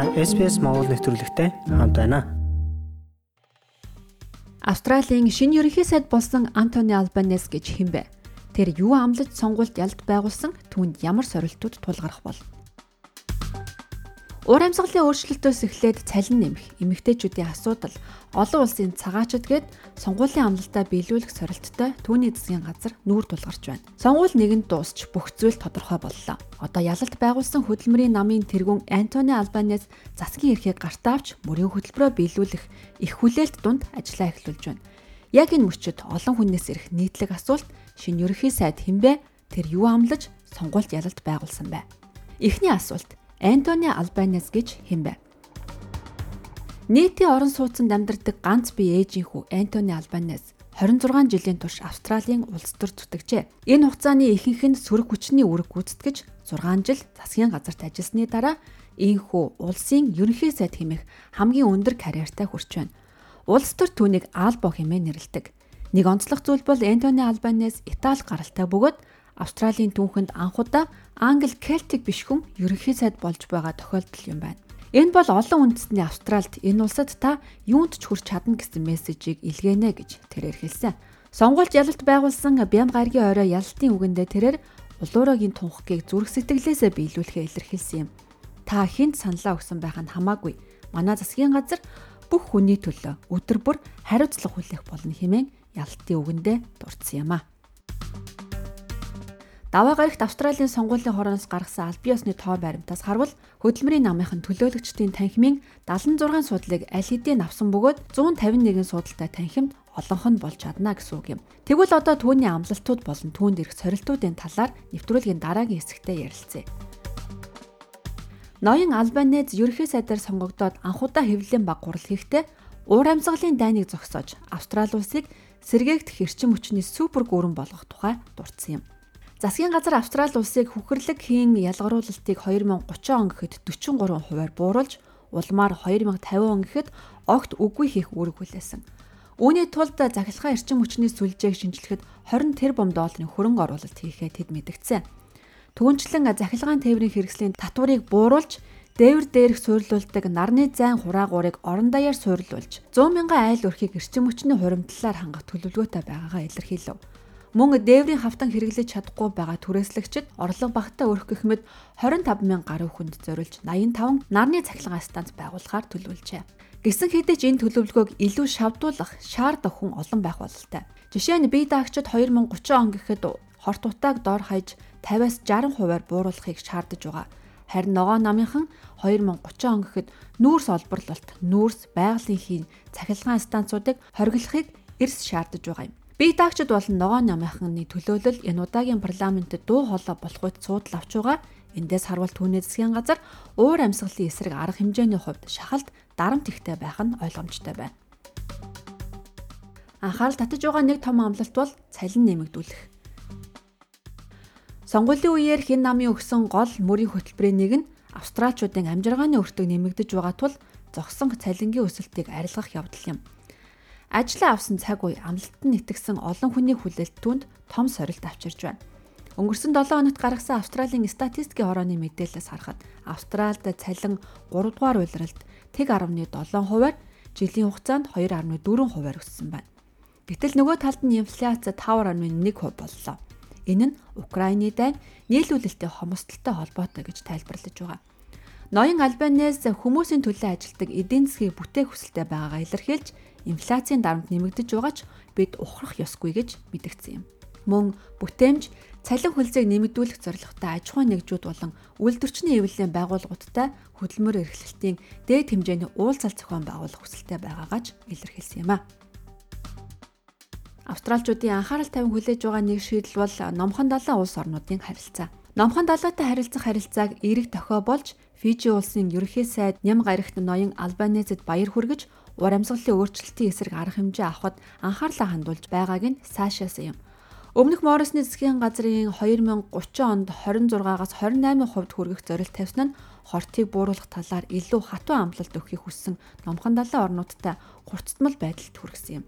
Та SPS Монгол нэвтрүүлэгтэй хамт байна. Австралийн шинэ ерөнхий сайд болсон Антони Албанес гэж хэн бэ? Тэр юу амлаж сонгуульд ялд байгуулсан түүнд ямар сорилтууд тулгарх бол? Уур амьсгалын өөрчлөлтөөс эхлээд цалин нэмэх, эмэгтэйчүүдийн асуудал, олон улсын цагаачд гээд сонгуулийн амлалтаа биелүүлэх сорилттой түүний засгийн газар нүүр тулгарч байна. Сонгуул нэгэнд дуусч бүх зүйл тодорхой боллоо. Одоо ялалт байгуулсан хөдөлмөрийн намын тэргүүн Антони Албанес засгийн эрхийг гартаа авч мөрийн хөтөлбөрөөр биелүүлэх их хүлээлт дунд ажиллаа эхлүүлж байна. Яг энэ мөчид олон хүнээс ирэх нийтлэг асуулт шинэ ерөнхий сайд хинбэ? Тэр юу амлаж сонгуульд ялалт байгуулсан бэ? Эхний асуулт Антони Албанес гэж хэн бэ? Нийтийн орон сууцнд амьдардаг ганц бие ээжийнхүү Антони Албанес 26 жилийн турш Австралийн улс төр зүтгэжээ. Энэ хугацааны ихэнх нь сөрөг хүчний үүрэг гүйцэтгэж 6 жил засгийн газарт ажилласны дараа ийхүү улсын ерөнхий сайд хэмээх хамгийн өндөр карьертай хүрч байна. Улс төр түүнийг Албо хэмээн нэрлэдэг. Нэг онцлог зүйл бол Антони Албанес Итали гаралтай бөгөөд Австралийн түүхэнд анхудаа англи кельтик биш хүн ерөнхий сайд болж байгаа тохиолдол юм байна. Энэ бол олон үндэстний Австралид энэ улсад та юунд ч хүрч чадна гэсэн мессежийг илгээнэ гэж тэрээр хэлсэн. Сонгуульд ялалт байгуулсан Бям гаргийн орой ялалтын үгэндээ тэрээр улуураагийн тунхагийг зүрх сэтгэлээсээ биелүүлэхээ илэрхийлсэн юм. Та хинт саналаа өгсөн байх нь хамаагүй. Манай засгийн газар бүх хүний төлөө өдөр бүр хариуцлага хүлээх болно хэмээн ялалтын үгэндээ дурдсан юм а. Даваа гарагт Австралийн сонгуулийн хорооноос гаргасан аль биесны тоо баримтаас харвал хөдөлмөрийн намынхан төлөөлөгчдийн танхимын 76 суудлыг аль хэдийн авсан бөгөөд 151 суудалтай танхимд олонх нь болж чадна гэсэн үг юм. Тэгвэл одоо түүний амлалтууд болон түүнд ирэх сорилтуудын талаар нэвтрүүлгийн дараагийн хэсэгтээ ярилцъя. Ноён Албанез ерөнхий сайдаар сонгогдоод анхудаа хэвлэлийн баг гурал хийхдээ уур амьсгалын дайныг зогсоож Австрали улсыг сэргээгдэх эрчим хүчний супер гүрэн болгох тухай дурдсан юм. Засгийн газар Австрали улсыг хүхэрлэг хийн ялгаруулалтыг 2030 он гэхэд 43 хувиар бууруулж, улмаар 2050 он гэхэд огт үгүй хийх үүрэг хүлээсэн. Үүний тулд захиргаан эрчим хүчний сүлжээг шинжлэхэд 20 тэрбум долларын хөрөнгө оруулалт хийхээ тэд мэдгдсэн. Түүнчлэн захиргаан тээврийн хэрэгслийн татварыг бууруулж дээвэр дээрх суйрлуулдаг нарны зайн хураагуурыг орон даяар суйрлуулж 100 мянган айл өрхийг эрчим хүчний хуримтлалаар хангах төлөвлөгөөтэй байгаагаа илэрхийлв. Мөн дээврийн хавтан хэрэглэж чадахгүй байгаа түрээслэгчид орлого багтаа өрөх гэх мэт 25 мянга гаруй хүнд зориулж 85 нарны цахилгаан станц байгуулахаар төлөвлөжээ. Гисэн хэдий ч энэ төлөвлөгөөг илүү шавдуулах шаардах хүн олон байх бололтой. Жишээ нь бие даагчид 2030 он гэхэд хорт утааг дор хаяж 50-аас 60 хувиар бууруулахыг шаардаж байгаа. Харин ногоо намынхан 2030 он гэхэд нүүрс олборлолт, нүүрс байгалийн хийн цахилгаан станцуудыг хориглохыг эрс шаардаж байгаа юм. Бие даагчид болон ногоо намынхны төлөөлөл энэ удаагийн парламентэд дуу хоолой болох үед суудл авч байгаа. Эндээс харвал түүний засгийн газар уур амьсгалын эсрэг арга хэмжээний хувьд шахалт дарамт ихтэй байх нь ойлгомжтой байна. Анхаарал татаж байгаа нэг том амлалт бол цалин нэмэгдүүлэх. Сонгуулийн үеэр хин намын өгсөн гол мөрийн хөтөлбөрийн нэг нь австралчуудын амжиргааны өртөг нэмэгдэж байгаа тул зогсон цалингийн өсөлтийг арилгах явдал юм. Ажлаа авсан цаг үе амлалтанд итгэсэн олон хүний хүлээлтүүнд том сорилт авчирж байна. Өнгөрсөн 7 хоногт гаргасан Австралийн статистикийн хорооны мэдээлэлээс харахад Австральд цалин 3 дугаар улиралд тэг 10.7 хувиар жилийн хугацаанд 2.4 хувиар өссөн байна. Гэтэл нөгөө талд нь инфляц 5.1 хувь боллоо. Энэ нь Украины дайн нийлүүлэлттэй хомсдолтой холбоотой гэж тайлбарлаж байгаа. Ноён Альбанес хүмүүсийн төлөө ажилдаг эдийн засгийг бүтээх хүсэлтэй байгаагаа илэрхийлж инфляцийн дарамт нэмэгдэж байгаа ч бид ухрах ёсгүй гэж мэдгдсэн юм. Мөн бүтээмж цалин хөлзийг нэмэгдүүлэх зорилготой аж ахуйн нэгжүүд болон үйлдвэрчний эвлэлийн байгууллагуудтай хөдөлмөр эрхлэлтийн дээд хэмжээний уулзалт зохион байгуулах хүсэлтэй байгаагааж илэрхийлсэн юм а. Австралчуудын анхаарал тавин хүлээж байгаа нэг шийдэл бол номхон далайн улс орнуудын харилцаа. Номхон далайтай харилцах харилцааг эерэг тохио болж Фижи улсын ерөнхий сайд ням гарагт ноён Албанезэд баяр хүргэж ур амьсгалын өөрчлөлтийн эсрэг арга хэмжээ авахд анхаарлаа хандуулж байгааг нь сайшаасан юм. Өмнөх Моррисны засгийн газрын 2030 онд 26-аас 28% хүргэх зорилт тавьсан нь хортыг бууруулах талаар илүү хатуу амлалт өгөхийг хүссэн номхон далайн орнуудтай хурцтмал байдалд хүргэсэн юм.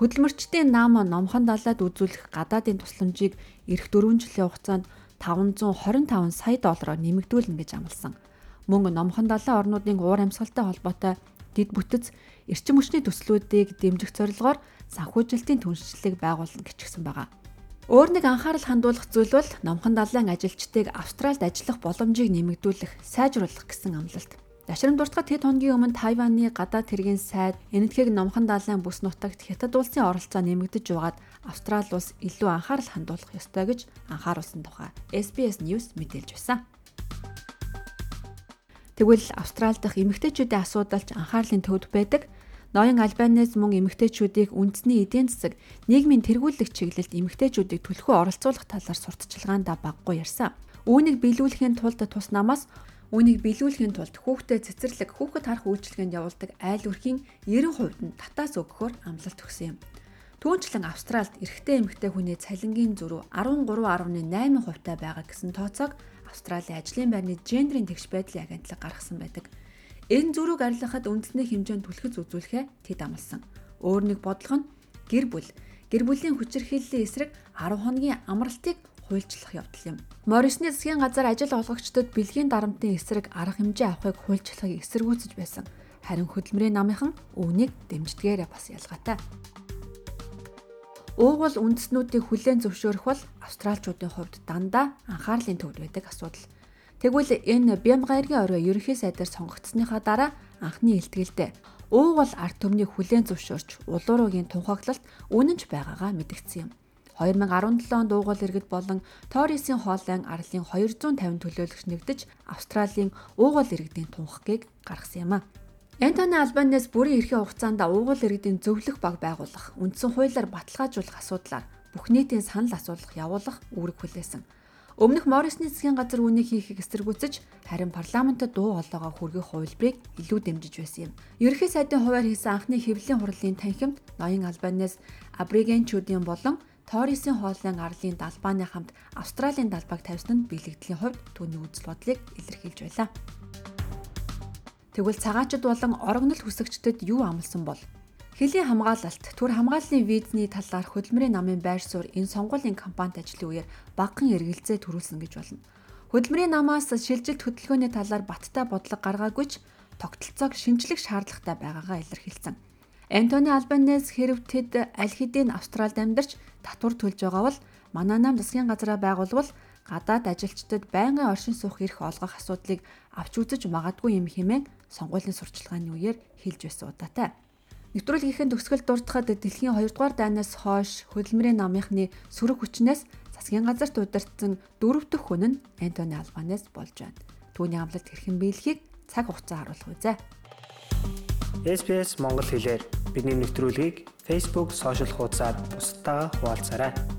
Хөдөлмөрчдийн наам номхон далайд үзүүлэх гадаадын тусламжийг эх 4 жилийн хугацаанд 525 сая доллараар нэмэгдүүлнэ гэж амласан. Мөн номхон далайн орнуудын уур амьсгалтай холбоотой дэд бүтэц эрчим хүчний төслүүдийг дэмжих зорилгоор санхүүжилтийн түншлэлийг байгуулна гिचгсэн байгаа. Өөр нэг анхаарал хандуулах зүйл бол номхон далайн ажилчдыг Австралид ажиллах боломжийг нэмэгдүүлэх, сайжруулах гэсэн амлалт. Дашрам дуртахад хэд хоногийн өмнө Тайваны гадаад хэргийн сайд энэтхэг номхон далайн бүс нутагт хятад улсын оролцоо нэмэгдэж байгаад Австрали улс илүү анхаарал хандуулах ёстой гэж анхааруулсан тухай SBS News мэдээлж байсан. Тэгвэл Австрали дахь эмэгтэйчүүдийн асуудалч анхаарлын төвд байдаг. Ноён Альбанез мөн эмэгтэйчүүдийг үндэсний эдийн засаг, нийгмийн тэргүүлэх чиглэлд эмэгтэйчүүдийг төлхөө оролцуулах талаар сурталчилгаандаа баггүй ярьсан. Үүнийг биелүүлэхийн тулд тус намаас Үүнийг биелүүлэхийн тулд хүүхдэд цэцэрлэг, хүүхэд харах үйлчилгээнд явуулдаг айл өрхийн 90% нь татаас өгөхөөр амлалт өгсөн юм. Түүнчлэн Австральд эрэгтэй эмэгтэй хүний цалингийн зөрүү 13.8% таа байгаа гэсэн тооцоог Австралийн ажлын байрны гендрийн тэгш байдлын агентлаг гаргасан байдаг. Энэ зөрүүг арилгахад үндэсний хэмжээнд түлхэц үзүүлэхээ тэд амласан. Өөр нэг бодлого нь гэр бүл. Гэр бүлийн хүчирхийллийн эсрэг 10 хоногийн амралтыг хуульчлах явдал юм. Морисны засгийн газар ажил олгогчдод бэлгийн дарамтын эсрэг арга хэмжээ авахыг хуульчлахыг эсэргүүцэж байсан. Харин хөдөлмөрийн намынхан үүнийг дэмждгээрээ бас ялгаатай. Уугуул үндэснүүдийг хүлээн зөвшөөрөх бол австралчуудын хувьд дандаа анхаарлын төвд байдаг асуудал. Тэгвэл энэ Бямгайргийн орой ерөнхий сайдаар сонгогдсныхаа дараа анхны илтгэлдээ уугуул арт түмнийг хүлээн зөвшөөрч улууруугийн тунхаглалт үнэнч байгаагаа мэдгдсэн юм. 2017 онд уугуул иргэд болон Торрисын хоолайн арлын 250 төлөөлөгч нэгдэж Австралийн уугуул иргэдийн тунхагийг гаргасан юм а. Энтони Албанес бүрийн эрхийн хугацаанд уугуул иргэдийн зөвлөх баг байгуулах, үндсэн хуулиар баталгаажуулах асуудлаар бүх нийтийн санал асуулах явуулах үүрэг хүлээсэн. Өмнөх Морисны засгийн газар үүнийг хийхийг эсэргүүцэж харин парламентод дуу хоолойгоо хүргэх хувилбарыг илүү дэмжиж байсан юм. Ерөнхий сайдын хуваар хийсэн анхны хэвлэлийн хурлын танхимд ноён Албанес абригенчүүдийн болон Торрисын хоолойн арлын далбааны хамт Австралийн далбааг тавьсан нь биелэгдэлийн хувьд түүний үзэл бодлыг илэрхийлж байлаа. Тэгвэл цагаачд болон орогнол хүсэгчдэд юу амласан бол? Хэлийн хамгаалалт, төр хамгааллын визний талаар хөдөлмөрийн намын байр суурь энэ сонгуулийн кампанит ажлын үеэр багахан эргэлзээ төрүүлсэн гэж болно. Хөдөлмөрийн намаас шилжилт хөдөлгөөний талаар баттай бодлого гаргаагүй ч тогтолцоог шинжлэх шаардлагатай байгаагаа илэрхийлсэн. Антони Албанес хэрв тэд аль хэдийн Австралид амьдарч татвар төлж байгаа бол манай нам засгийн газраа байгуулвал гадаад ажилчдад байнгын оршин суух эрх олгох асуудлыг авч үзэж магадгүй юм хэмээн сонгуулийн сурчлагын үеэр хэлж байсан удаатай. Нэвтрүүлгийнхээ төгсгөл дуртахад дэлхийн 2 дугаар дайнаас хойш хөдөлмөрийн намынхны сөрөг хүчнээс засгийн газарт удирдсан дөрөв дэх хүн нь Антони Албанес болж байна. Түүний амлалт хэрхэн биелэхийг цаг хугацаа харуулах үзье. SPS Монгол хэлээр бидний нэвтрүүлгийг Facebook сошиал хуудасаар бусдаа хуваалцаарай.